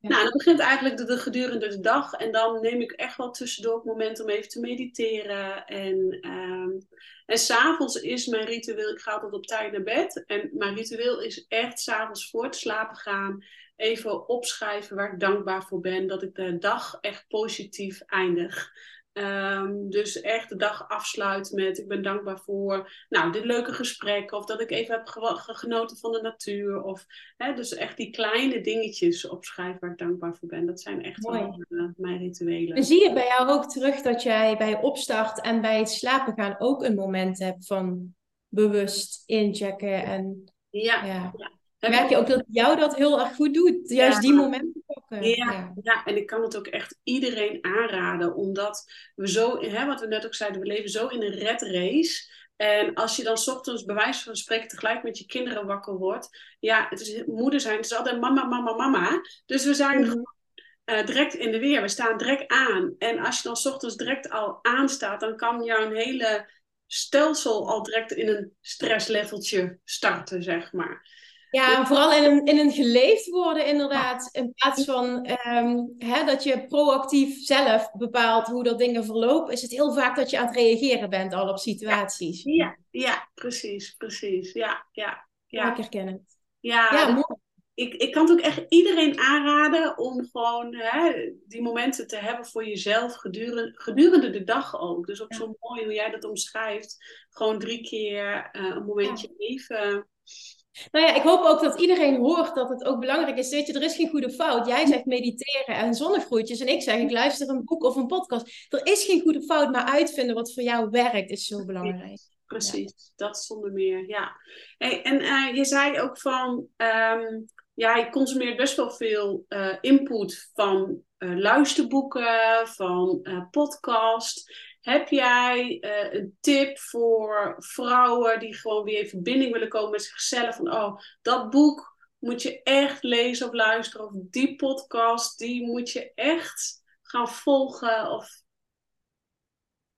Nou, dan begint eigenlijk de, de, gedurende de dag. En dan neem ik echt wel tussendoor het moment om even te mediteren. En, um, en s'avonds is mijn ritueel, ik ga altijd op tijd naar bed. En mijn ritueel is echt s'avonds voor het slapen gaan. Even opschrijven waar ik dankbaar voor ben. Dat ik de dag echt positief eindig. Um, dus echt de dag afsluit met ik ben dankbaar voor nou, dit leuke gesprek. Of dat ik even heb genoten van de natuur. Of hè, dus echt die kleine dingetjes opschrijven waar ik dankbaar voor ben. Dat zijn echt wel, uh, mijn rituelen. En zie je bij jou ook terug dat jij bij opstart en bij het slapen gaan ook een moment hebt van bewust inchecken en ja, ja. ja. Merk je ook dat jou dat heel erg goed doet? Juist ja. die momenten. Ja, ja. ja, en ik kan het ook echt iedereen aanraden. Omdat we zo, hè, wat we net ook zeiden, we leven zo in een red race. En als je dan s ochtends bij wijze van spreken tegelijk met je kinderen wakker wordt. Ja, het is moeder zijn. Het is altijd mama, mama, mama. Dus we zijn uh, direct in de weer. We staan direct aan. En als je dan s ochtends direct al aanstaat, dan kan jouw hele stelsel al direct in een stressleveltje starten, zeg maar. Ja, vooral in een, in een geleefd worden inderdaad. In plaats van um, hè, dat je proactief zelf bepaalt hoe dat dingen verlopen, is het heel vaak dat je aan het reageren bent al op situaties. Ja, ja, ja precies, precies. Ja, ja, ja. Ik herken het. Ja, ja mooi. Ik, ik kan het ook echt iedereen aanraden om gewoon hè, die momenten te hebben voor jezelf gedurende, gedurende de dag ook. Dus ook ja. zo mooi hoe jij dat omschrijft. Gewoon drie keer uh, een momentje ja. even nou ja, ik hoop ook dat iedereen hoort dat het ook belangrijk is. Weet je, er is geen goede fout. Jij zegt mediteren en zonnegroetjes. En ik zeg, ik luister een boek of een podcast. Er is geen goede fout, maar uitvinden wat voor jou werkt is zo belangrijk. Precies, ja. dat zonder meer, ja. Hey, en uh, je zei ook van, um, ja, je consumeert best wel veel uh, input van uh, luisterboeken, van podcast. Heb jij uh, een tip voor vrouwen die gewoon weer in verbinding willen komen met zichzelf? Van, oh, dat boek moet je echt lezen of luisteren. Of die podcast, die moet je echt gaan volgen. Of...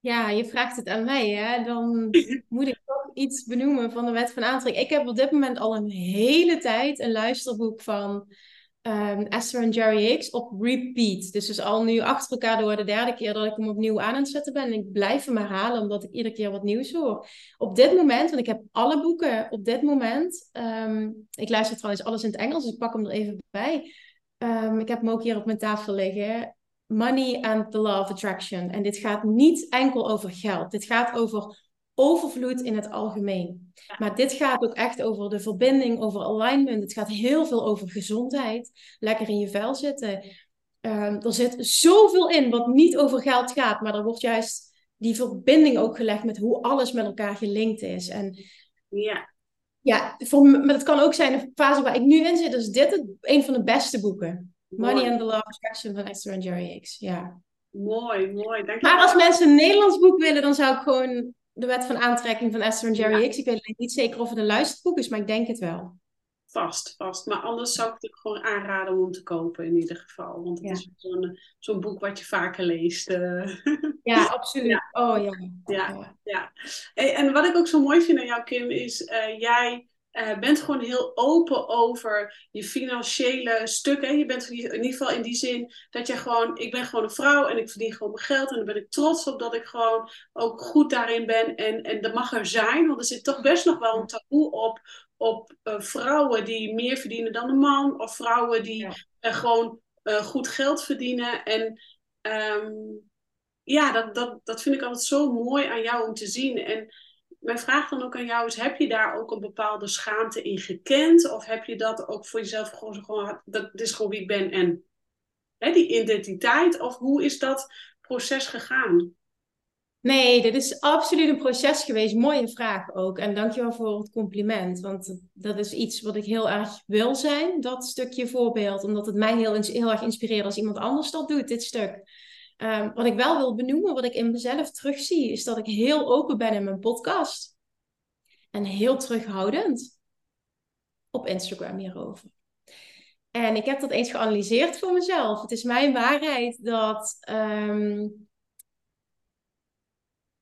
Ja, je vraagt het aan mij, hè? Dan moet ik toch iets benoemen van de wet van aantrekking. Ik heb op dit moment al een hele tijd een luisterboek van um, Esther en Jerry Hicks op repeat. Dus is al nu achter elkaar door de derde keer dat ik hem opnieuw aan het zetten ben. En ik blijf hem herhalen omdat ik iedere keer wat nieuws hoor. Op dit moment, want ik heb alle boeken op dit moment. Um, ik luister trouwens alles in het Engels, dus ik pak hem er even bij. Um, ik heb hem ook hier op mijn tafel liggen. Money and the Law of Attraction. En dit gaat niet enkel over geld. Dit gaat over overvloed in het algemeen. Maar dit gaat ook echt over de verbinding, over alignment. Het gaat heel veel over gezondheid. Lekker in je vel zitten. Um, er zit zoveel in wat niet over geld gaat, maar er wordt juist die verbinding ook gelegd met hoe alles met elkaar gelinkt is. En ja, ja voor, maar het kan ook zijn de fase waar ik nu in zit, is dit het, een van de beste boeken. Mooi. Money and the Law of Attraction van Esther en Jerry Hicks. Ja. Mooi, mooi. Dank maar als mensen een Nederlands boek willen, dan zou ik gewoon de wet van aantrekking van Esther en Jerry. Hicks. Ik weet niet zeker of het een luisterboek is, maar ik denk het wel. Vast, vast. Maar anders zou ik het gewoon aanraden om te kopen in ieder geval. Want het ja. is zo'n boek wat je vaker leest. Uh. Ja, absoluut. Ja. Oh ja. Ja, ja. En wat ik ook zo mooi vind aan jou, Kim, is uh, jij uh, bent gewoon heel open over je financiële stukken. Je bent in ieder geval in die zin dat je gewoon, ik ben gewoon een vrouw en ik verdien gewoon mijn geld. En daar ben ik trots op dat ik gewoon ook goed daarin ben. En, en dat mag er zijn, want er zit toch best nog wel een taboe op, op uh, vrouwen die meer verdienen dan een man. Of vrouwen die ja. uh, gewoon goed geld verdienen. En um, ja, dat, dat, dat vind ik altijd zo mooi aan jou om te zien. En mijn vraag dan ook aan jou is, heb je daar ook een bepaalde schaamte in gekend? Of heb je dat ook voor jezelf gewoon, gewoon dat is gewoon wie ik ben en hè, die identiteit? Of hoe is dat proces gegaan? Nee, dit is absoluut een proces geweest. Mooie vraag ook. En dankjewel voor het compliment. Want dat is iets wat ik heel erg wil zijn, dat stukje voorbeeld. Omdat het mij heel, heel erg inspireert als iemand anders dat doet, dit stuk. Ehm, wat ik wel wil benoemen, wat ik in mezelf terugzie, is dat ik heel open ben in mijn podcast. En heel terughoudend op Instagram hierover. En ik heb dat eens geanalyseerd voor mezelf. Het is mijn waarheid dat ehm,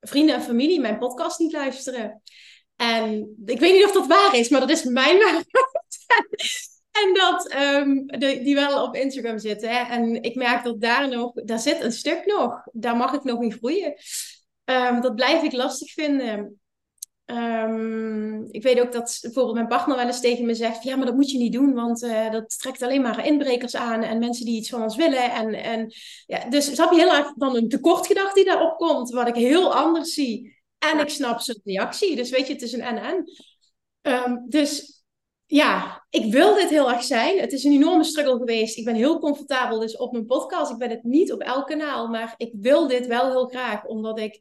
vrienden en familie mijn podcast niet luisteren. En ik weet niet of dat waar is, maar dat is mijn waarheid. En dat um, de, die wel op Instagram zitten. Hè? En ik merk dat daar nog, daar zit een stuk nog. Daar mag ik nog in groeien. Um, dat blijf ik lastig vinden. Um, ik weet ook dat bijvoorbeeld mijn partner wel eens tegen me zegt: Ja, maar dat moet je niet doen, want uh, dat trekt alleen maar inbrekers aan en mensen die iets van ons willen. En, en, ja, dus snap je heel erg dan een tekortgedachte die daarop komt, wat ik heel anders zie. En ik snap zijn reactie. Dus weet je, het is een en-en. Um, dus ja, ik wil dit heel erg zijn. Het is een enorme struggle geweest. Ik ben heel comfortabel dus op mijn podcast. Ik ben het niet op elk kanaal, maar ik wil dit wel heel graag, omdat ik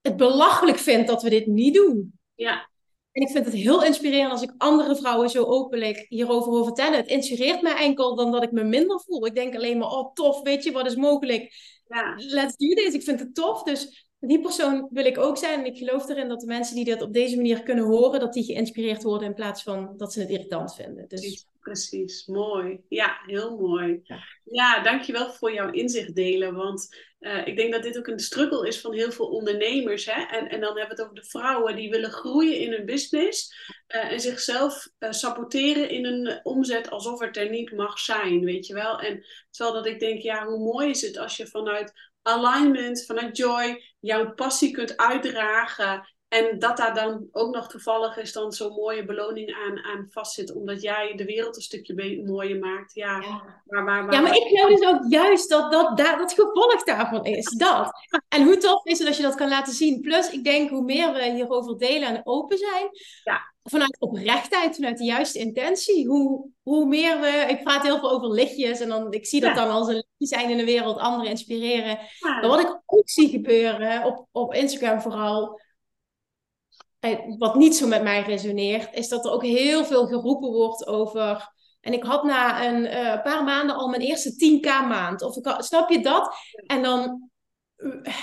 het belachelijk vind dat we dit niet doen. Ja. En ik vind het heel inspirerend als ik andere vrouwen zo openlijk hierover hoor vertellen. Het inspireert mij enkel dan dat ik me minder voel. Ik denk alleen maar, oh tof, weet je, wat is mogelijk? Ja. Let's do this. Ik vind het tof. Dus die persoon wil ik ook zijn. En ik geloof erin dat de mensen die dit op deze manier kunnen horen, dat die geïnspireerd worden in plaats van dat ze het irritant vinden. Dus... Precies, mooi. Ja, heel mooi. Ja, ja dankjewel voor jouw inzicht delen. Want uh, ik denk dat dit ook een struggle is van heel veel ondernemers. Hè? En, en dan hebben we het over de vrouwen die willen groeien in hun business. Uh, en zichzelf uh, saboteren in een omzet alsof het er niet mag zijn, weet je wel. En terwijl dat ik denk, ja, hoe mooi is het als je vanuit alignment, vanuit joy, jouw passie kunt uitdragen. En dat daar dan ook nog toevallig is dan zo'n mooie beloning aan, aan vastzit. Omdat jij de wereld een stukje mooier maakt. Ja, ja. Maar, maar, maar, ja, maar ik geloof dus ook juist dat dat, dat dat gevolg daarvan is. Dat. En hoe tof is het als je dat kan laten zien. Plus, ik denk hoe meer we hierover delen en open zijn. Ja. Vanuit oprechtheid, vanuit de juiste intentie. Hoe, hoe meer we... Ik praat heel veel over lichtjes. En dan, ik zie dat dan als een lichtje zijn in de wereld. Anderen inspireren. Maar wat ik ook zie gebeuren, op, op Instagram vooral wat niet zo met mij resoneert, is dat er ook heel veel geroepen wordt over. En ik had na een uh, paar maanden al mijn eerste 10k maand. Of ik snap je dat? En dan. Uh,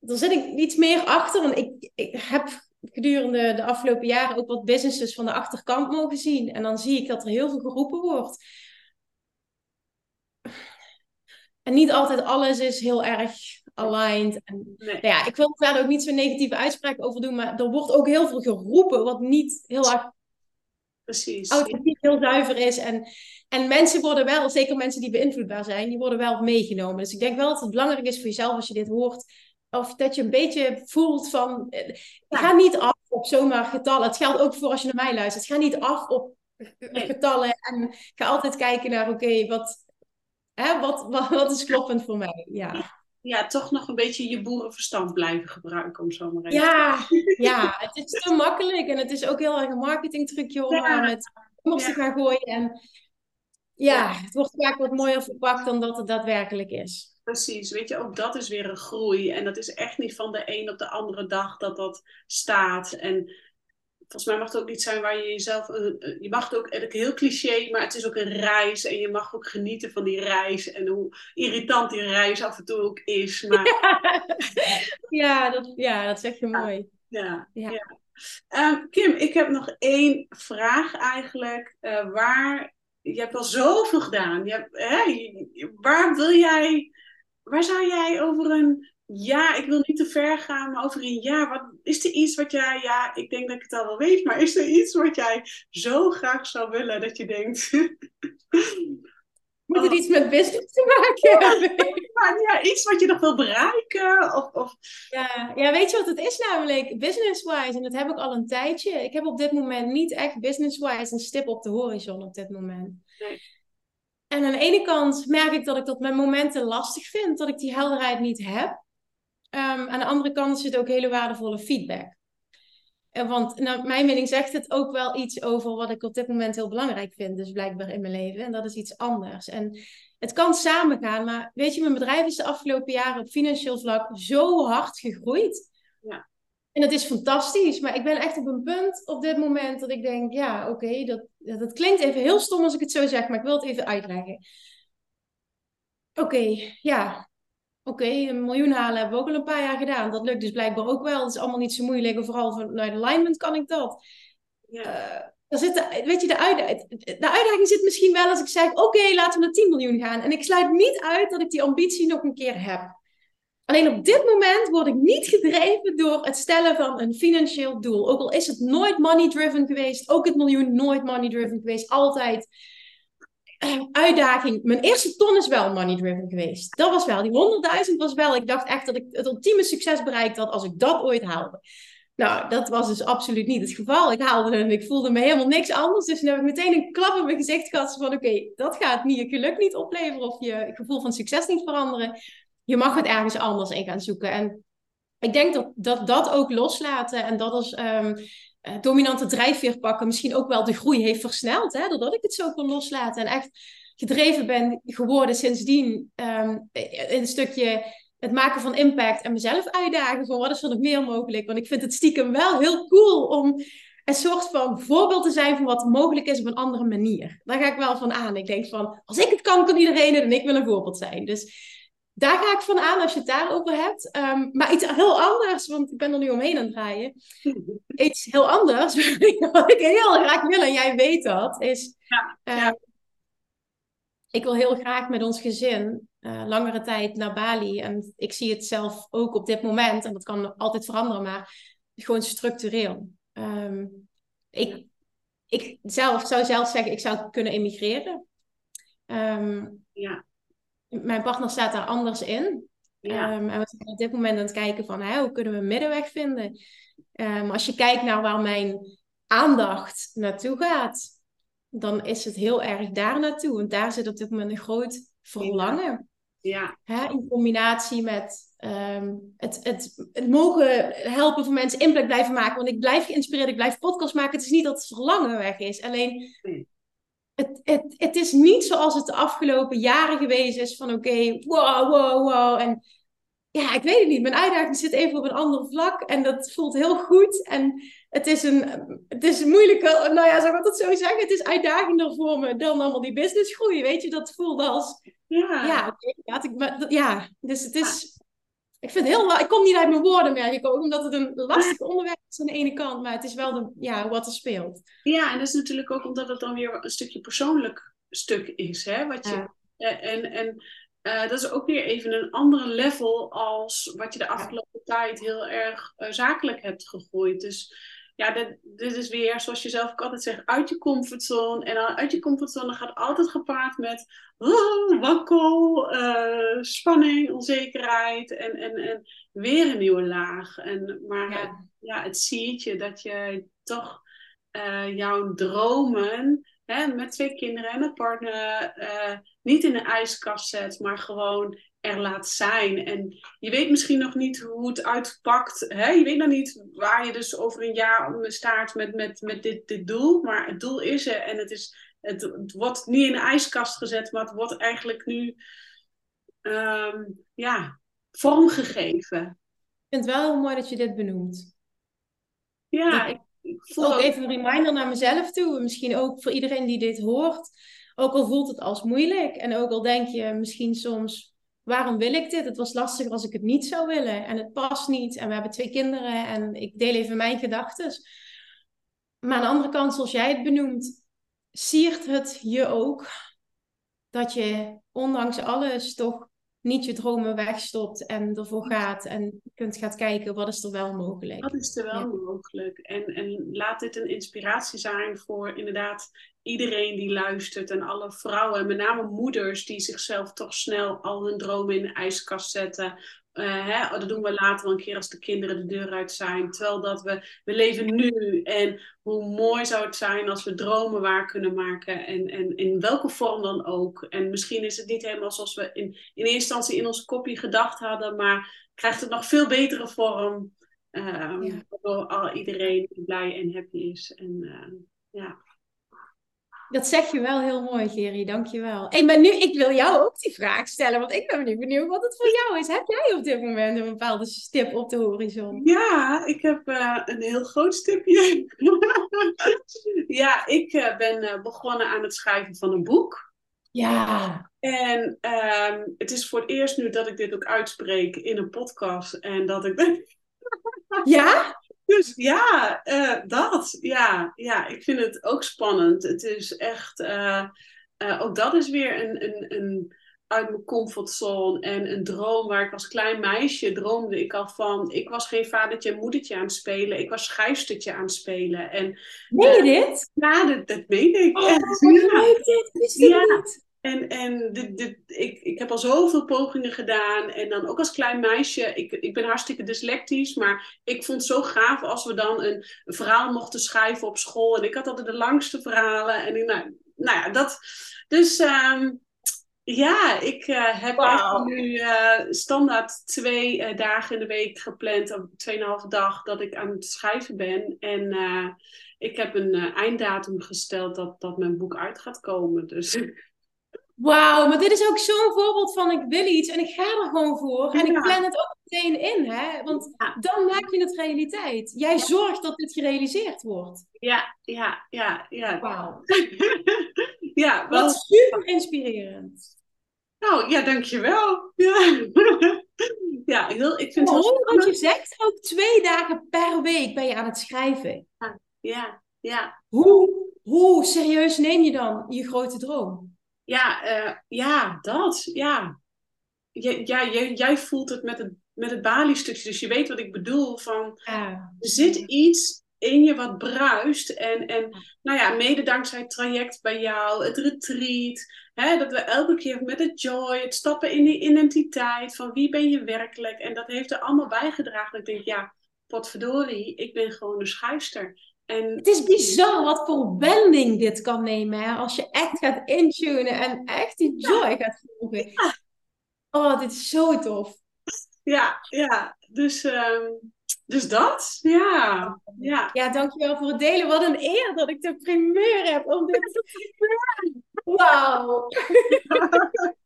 er zit ik iets meer achter. En ik, ik heb gedurende de afgelopen jaren ook wat businesses van de achterkant mogen zien. En dan zie ik dat er heel veel geroepen wordt. En niet altijd alles is heel erg aligned. En, nou ja, ik wil daar ook niet zo'n negatieve uitspraak over doen, maar er wordt ook heel veel geroepen wat niet heel erg Precies. authentiek, heel zuiver is. En, en mensen worden wel, zeker mensen die beïnvloedbaar zijn, die worden wel meegenomen. Dus ik denk wel dat het belangrijk is voor jezelf als je dit hoort, of dat je een beetje voelt van, eh, ga niet af op zomaar getallen. Het geldt ook voor als je naar mij luistert. Ga niet af op getallen en ga altijd kijken naar, oké, wat, hè, wat, wat, wat is kloppend voor mij? Ja ja, toch nog een beetje je boerenverstand blijven gebruiken, om zo maar even ja, ja, het is te makkelijk en het is ook heel erg een marketingtrucje om ja. het op te gaan gooien. En ja, het wordt vaak wat mooier verpakt dan dat het daadwerkelijk is. Precies, weet je, ook dat is weer een groei. En dat is echt niet van de een op de andere dag dat dat staat. En volgens mij mag het ook niet zijn waar je jezelf. Je mag het ook heel cliché, maar het is ook een reis. En je mag ook genieten van die reis. En hoe irritant die reis af en toe ook is. Maar... Ja, dat, ja, dat zeg je mooi. Ja, ja. ja. Um, Kim, ik heb nog één vraag eigenlijk. Uh, waar, je hebt al zoveel gedaan. Je hebt, hè, waar wil jij, waar zou jij over een ja, ik wil niet te ver gaan, maar over een jaar. Wat, is er iets wat jij, ja, ik denk dat ik het al wel weet, maar is er iets wat jij zo graag zou willen dat je denkt. Moet het iets met business te maken hebben? Ja, ja, iets wat je nog wil bereiken? Of, of... Ja, ja, weet je wat het is namelijk? Business-wise, en dat heb ik al een tijdje. Ik heb op dit moment niet echt business-wise een stip op de horizon op dit moment. Nee. En aan de ene kant merk ik dat ik dat met momenten lastig vind, dat ik die helderheid niet heb. Um, aan de andere kant is het ook hele waardevolle feedback. En want naar mijn mening zegt het ook wel iets over wat ik op dit moment heel belangrijk vind, dus blijkbaar in mijn leven. En dat is iets anders. En het kan samengaan, maar weet je, mijn bedrijf is de afgelopen jaren op financieel vlak zo hard gegroeid. Ja. En dat is fantastisch, maar ik ben echt op een punt op dit moment dat ik denk, ja, oké, dat, dat, klinkt even heel stom als ik het zo zeg, maar ik wil het even uitleggen. Oké, ja, oké, een miljoen halen hebben we ook al een paar jaar gedaan. Dat lukt dus blijkbaar ook wel. Het is allemaal niet zo moeilijk, en vooral vanuit alignment kan ik dat. Ja. Uh, zit weet je, de, uitdaging, de uitdaging zit misschien wel als ik zeg, oké, laten we naar 10 miljoen gaan. En ik sluit niet uit dat ik die ambitie nog een keer heb. Alleen op dit moment word ik niet gedreven door het stellen van een financieel doel. Ook al is het nooit money driven geweest, ook het miljoen nooit money driven geweest, altijd. Uh, uitdaging. Mijn eerste ton is wel money driven geweest. Dat was wel. Die 100.000 was wel. Ik dacht echt dat ik het ultieme succes bereikt had als ik dat ooit haalde. Nou, dat was dus absoluut niet het geval. Ik haalde en ik voelde me helemaal niks anders. Dus nu heb ik meteen een klap in mijn gezicht gehad van oké, dat gaat niet je geluk niet opleveren of je gevoel van succes niet veranderen je mag het ergens anders in gaan zoeken. En ik denk dat dat, dat ook loslaten en dat als um, dominante drijfveer pakken misschien ook wel de groei heeft versneld. Hè? Doordat ik het zo kon loslaten en echt gedreven ben geworden sindsdien um, in een stukje het maken van impact en mezelf uitdagen van wat is er nog meer mogelijk. Want ik vind het stiekem wel heel cool om een soort van voorbeeld te zijn van wat mogelijk is op een andere manier. Daar ga ik wel van aan. Ik denk van, als ik het kan, kan iedereen het en ik wil een voorbeeld zijn. Dus daar ga ik van aan als je het daarover hebt. Um, maar iets heel anders, want ik ben er nu omheen aan het draaien. Iets heel anders, wat ik heel graag wil, en jij weet dat, is... Ja, uh, Ik wil heel graag met ons gezin uh, langere tijd naar Bali. En ik zie het zelf ook op dit moment, en dat kan altijd veranderen, maar gewoon structureel. Um, ik, ik zelf zou zelf zeggen, ik zou kunnen emigreren. Um, ja mijn partner staat daar anders in. Ja. Ehm, en we zijn op dit moment aan het kijken van hè, hoe kunnen we een middenweg vinden. Um, als je kijkt naar waar mijn aandacht naartoe gaat, dan is het heel erg daar naartoe. Want daar zit op dit moment een groot verlangen. Ja. Hè, in combinatie met um, het, het, het, mogen helpen voor mensen impact blijven maken. Want ik blijf geïnspireerd, ik blijf podcast maken. Het is niet dat het verlangen weg is. Alleen het, het, het is niet zoals het de afgelopen jaren geweest is van oké, wow, wow, wow. En ja, ik weet het niet. Mijn uitdaging zit even op een ander vlak en dat voelt heel goed. En het is een, het is moeilijker, nou ja, zou ik dat zo zeggen? Het is uitdagender voor me dan allemaal die business groeien. Weet je, dat voelde als, ja, ja, okay, ja, dus het is, ik vind het heel, ik kom niet uit mijn woorden meer ook omdat het een lastig onderwerp is aan de ene kant, maar het is wel de, ja, wat er speelt. Ja, en dat is natuurlijk ook omdat het dan weer een stukje persoonlijk stuk is, hè? Wat je, eh, en en uh, dat is ook weer even een andere level als wat je de afgelopen tijd heel erg uh, zakelijk hebt gegooid. Dus ja, dit, dit, is weer, zoals je zelf ook altijd zegt, uit je comfortzone. En uit je comfortzone gaat altijd gepaard met oh, wakkel, uh, spanning, onzekerheid en, en, en weer een nieuwe laag. En, maar ja. ja het ziet je dat je toch uh, jouw dromen hè, met twee kinderen en een partner uh, niet in een ijskast zet, maar gewoon er laat zijn. En je weet misschien nog niet hoe het uitpakt. Hè? Je weet nog niet waar je dus over een jaar staat met, met, met dit, dit doel. Maar het doel is er en het, is, het, het wordt niet in een ijskast gezet, maar het wordt eigenlijk nu um, ja, vormgegeven. Ik vind het wel heel mooi dat je dit benoemt. Ja, ik, ik voel ook even een reminder naar mezelf toe. Misschien ook voor iedereen die dit hoort. Ook al voelt het als moeilijk en ook al denk je misschien soms waarom wil ik dit? Het was lastiger als ik het niet zou willen. En het past niet. En we hebben twee kinderen. En ik deel even mijn gedachten. Maar aan de andere kant, zoals jij het benoemt, siert het je ook dat je ondanks alles toch niet je dromen wegstopt en ervoor gaat en kunt gaan kijken wat is er wel mogelijk. Wat is er wel mogelijk? En, en laat dit een inspiratie zijn voor inderdaad iedereen die luistert en alle vrouwen, en met name moeders die zichzelf toch snel al hun dromen in de ijskast zetten. uh, hè, dat doen we later wel een keer als de kinderen de deur uit zijn. Terwijl dat we, we leven nu. En hoe mooi zou het zijn als we dromen waar kunnen maken. En, en in welke vorm dan ook. En misschien is het niet helemaal zoals we in, in eerste instantie in ons kopje gedacht hadden. Maar krijgt het nog veel betere vorm. Um, ja. Waardoor al iedereen blij en happy is. En uh, ja. Dat zeg je wel heel mooi, Gerry. Dank je wel. Hey, maar nu, ik wil jou ook die vraag stellen, want ik ben nu benieuwd wat het voor jou is. Heb jij op dit moment een bepaalde stip op de horizon? Ja, ik heb uh, een heel groot stipje. ja, ik uh, ben uh, begonnen aan het schrijven van een boek. Ja. En um, het is voor het eerst nu dat ik dit ook uitspreek in een podcast. En dat ik. ja? Dus ja, uh, dat. Ja, ja, ik vind het ook spannend. Het is echt, uh, uh, ook dat is weer een, een, een uit mijn comfortzone en een droom waar ik als klein meisje droomde ik al van. Ik was geen vadertje en moedertje aan het spelen, ik was schrijfstertje aan het spelen. En, meen je dit? Ja, dat, dat meen ik. Oh. Ja. dit? Wist ja. niet. En, en dit, dit, ik, ik heb al zoveel pogingen gedaan. En dan ook als klein meisje. Ik, ik ben hartstikke dyslectisch. Maar ik vond het zo gaaf als we dan een, een verhaal mochten schrijven op school. En ik had altijd de langste verhalen. En ik, nou, nou ja, dat. Dus um, ja, ik uh, heb wow. echt nu uh, standaard twee uh, dagen in de week gepland. Op tweeënhalve dag dat ik aan het schrijven ben. En ik heb een einddatum gesteld dat, dat mijn boek uit gaat komen. Dus. Wauw, maar dit is ook zo'n voorbeeld van ik wil iets en ik ga er gewoon voor. En ja. ik plan het ook meteen in, hè? Want ja. dan maak je het realiteit. Jij ja. zorgt dat dit gerealiseerd wordt. Ja, ja, ja, ja. Wauw. ja, wel... Wat super inspirerend. Nou, ja, dankjewel. Ja, ja heel, ik vind het heel wat je zegt, ook twee dagen per week ben je aan het schrijven. Ja, ja. ja. Hoe, hoe serieus neem je dan je grote droom? Ja, uh, ja, dat. Ja. Ja, ja jij, jij voelt het met het, met het Bali-stukje. Dus je weet wat ik bedoel. Van, ja. Er zit iets in je wat bruist. En, en nou ja, mede dankzij het traject bij jou, het retreat. Hè, dat we elke keer met het joy, het stappen in die identiteit. Van wie ben je werkelijk? En dat heeft er allemaal bijgedragen. Dat ik denk, ja, potverdorie, ik ben gewoon een schrijfster. En... Het is bizar wat voor wending dit kan nemen. Hè? Als je echt gaat intunen en echt die joy ja. gaat voelen. Ja. Oh, dit is zo tof. Ja, ja. Dus, um, dus dat. Ja. ja. Ja, dankjewel voor het delen. Wat een eer dat ik de primeur heb om dit te Wauw.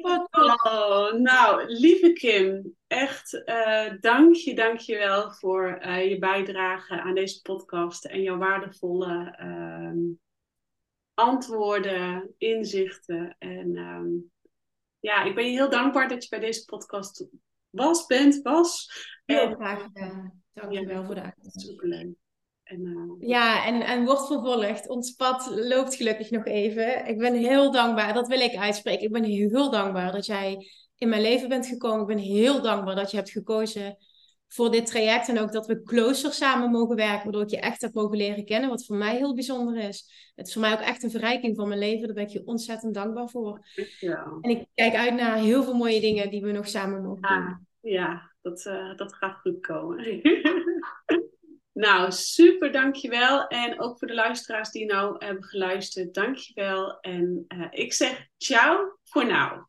Oh, nou, lieve Kim, echt uh, dank je, dank je wel voor uh, je bijdrage aan deze podcast en jouw waardevolle uh, antwoorden, inzichten. En um, ja, ik ben je heel dankbaar dat je bij deze podcast was, bent, was. Heel en, graag gedaan. Dank je wel voor de uitnodiging. Superleuk. En, uh... Ja, en, en wordt vervolgd. Ons pad loopt gelukkig nog even. Ik ben heel dankbaar, dat wil ik uitspreken. Ik ben heel dankbaar dat jij in mijn leven bent gekomen. Ik ben heel dankbaar dat je hebt gekozen voor dit traject. En ook dat we closer samen mogen werken, waardoor ik je echt heb mogen leren kennen. Wat voor mij heel bijzonder is. Het is voor mij ook echt een verrijking van mijn leven. Daar ben ik je ontzettend dankbaar voor. Ja. En ik kijk uit naar heel veel mooie dingen die we nog samen mogen doen. Ja, ja dat, uh, dat gaat goed komen. Nou, super, dankjewel. En ook voor de luisteraars die nou hebben geluisterd, dankjewel. En uh, ik zeg ciao voor nou.